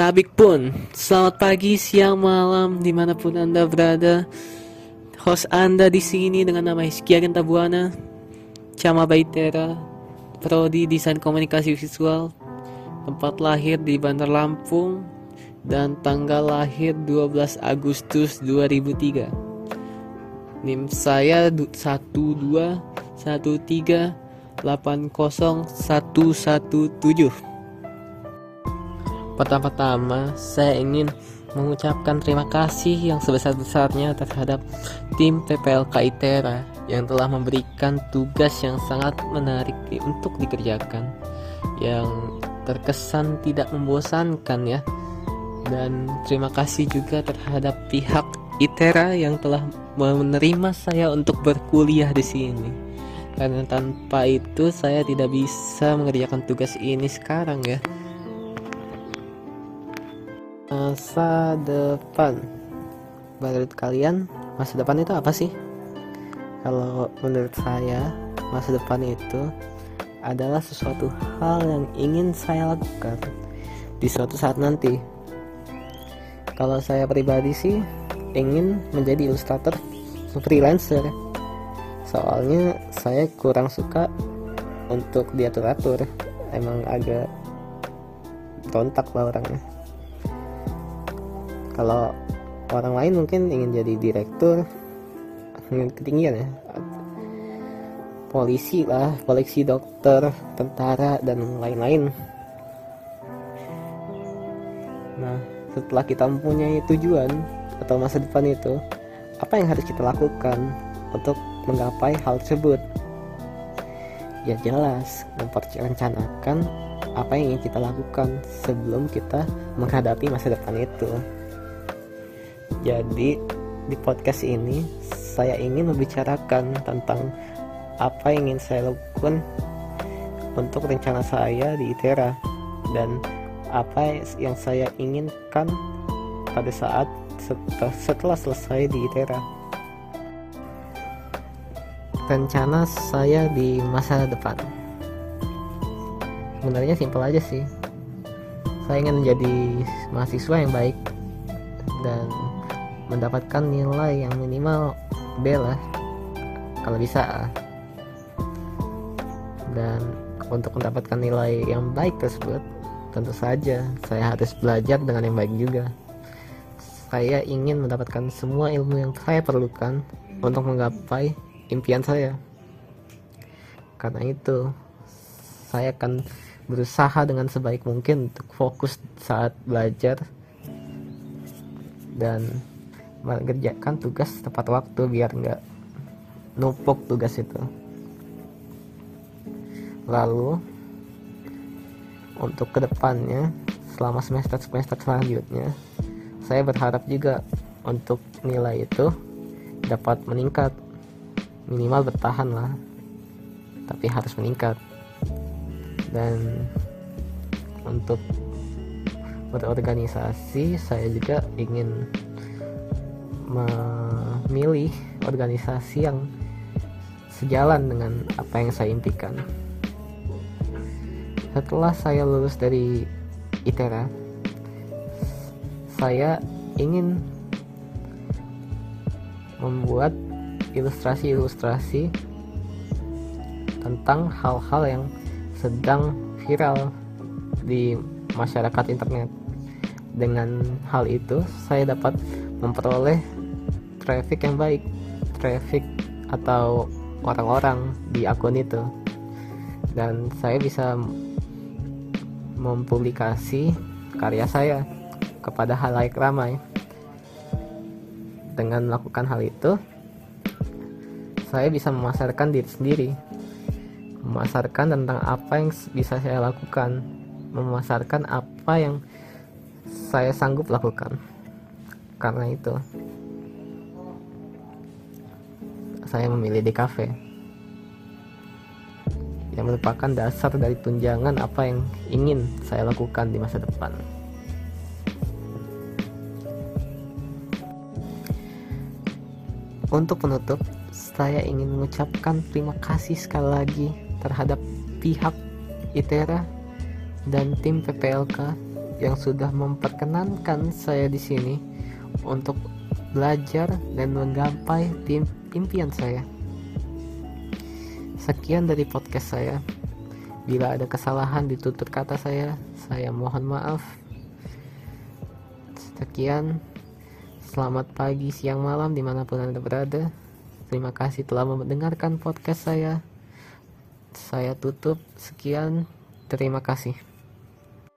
Tabik pun Selamat pagi, siang, malam Di mana pun anda berada. Host anda di sini dengan nama Hizkia Tabuana Cama Baitera Prodi Desain Komunikasi Visual Tempat lahir di Bandar Lampung Dan tanggal lahir 12 Agustus 2003 NIM saya 12 13 80 117 Pertama-tama, saya ingin mengucapkan terima kasih yang sebesar-besarnya terhadap tim PPLK ITERA yang telah memberikan tugas yang sangat menarik untuk dikerjakan yang terkesan tidak membosankan ya. Dan terima kasih juga terhadap pihak ITERA yang telah menerima saya untuk berkuliah di sini. Karena tanpa itu saya tidak bisa mengerjakan tugas ini sekarang ya masa depan. Menurut kalian masa depan itu apa sih? Kalau menurut saya masa depan itu adalah sesuatu hal yang ingin saya lakukan di suatu saat nanti. Kalau saya pribadi sih ingin menjadi ilustrator freelancer. Soalnya saya kurang suka untuk diatur-atur. Emang agak rontak lah orangnya kalau orang lain mungkin ingin jadi direktur ketinggian ya. Polisi lah polisi dokter tentara dan lain-lain. Nah setelah kita mempunyai tujuan atau masa depan itu apa yang harus kita lakukan untuk menggapai hal tersebut? Ya jelas memperrencanakan apa yang ingin kita lakukan sebelum kita menghadapi masa depan itu jadi di podcast ini saya ingin membicarakan tentang apa yang ingin saya lakukan untuk rencana saya di ITERA dan apa yang saya inginkan pada saat setelah, selesai di ITERA. Rencana saya di masa depan. Sebenarnya simpel aja sih. Saya ingin menjadi mahasiswa yang baik dan mendapatkan nilai yang minimal B lah kalau bisa. Dan untuk mendapatkan nilai yang baik tersebut tentu saja saya harus belajar dengan yang baik juga. Saya ingin mendapatkan semua ilmu yang saya perlukan untuk menggapai impian saya. Karena itu saya akan berusaha dengan sebaik mungkin untuk fokus saat belajar dan mengerjakan tugas tepat waktu biar nggak numpuk tugas itu. Lalu untuk ke depannya selama semester-semester selanjutnya saya berharap juga untuk nilai itu dapat meningkat. Minimal bertahan lah tapi harus meningkat. Dan untuk berorganisasi saya juga ingin memilih organisasi yang sejalan dengan apa yang saya impikan. Setelah saya lulus dari ITERA, saya ingin membuat ilustrasi-ilustrasi tentang hal-hal yang sedang viral di masyarakat internet. Dengan hal itu, saya dapat memperoleh traffic yang baik traffic atau orang-orang di akun itu. Dan saya bisa mempublikasi karya saya kepada halayak ramai. Dengan melakukan hal itu saya bisa memasarkan diri sendiri memasarkan tentang apa yang bisa saya lakukan memasarkan apa yang saya sanggup lakukan. Karena itu saya memilih di kafe yang merupakan dasar dari tunjangan apa yang ingin saya lakukan di masa depan. Untuk penutup, saya ingin mengucapkan terima kasih sekali lagi terhadap pihak ITERA dan tim PPLK yang sudah memperkenankan saya di sini untuk belajar dan menggapai tim impian saya. Sekian dari podcast saya. Bila ada kesalahan di tutur kata saya, saya mohon maaf. Sekian. Selamat pagi, siang, malam di mana pun Anda berada. Terima kasih telah mendengarkan podcast saya. Saya tutup. Sekian. Terima kasih.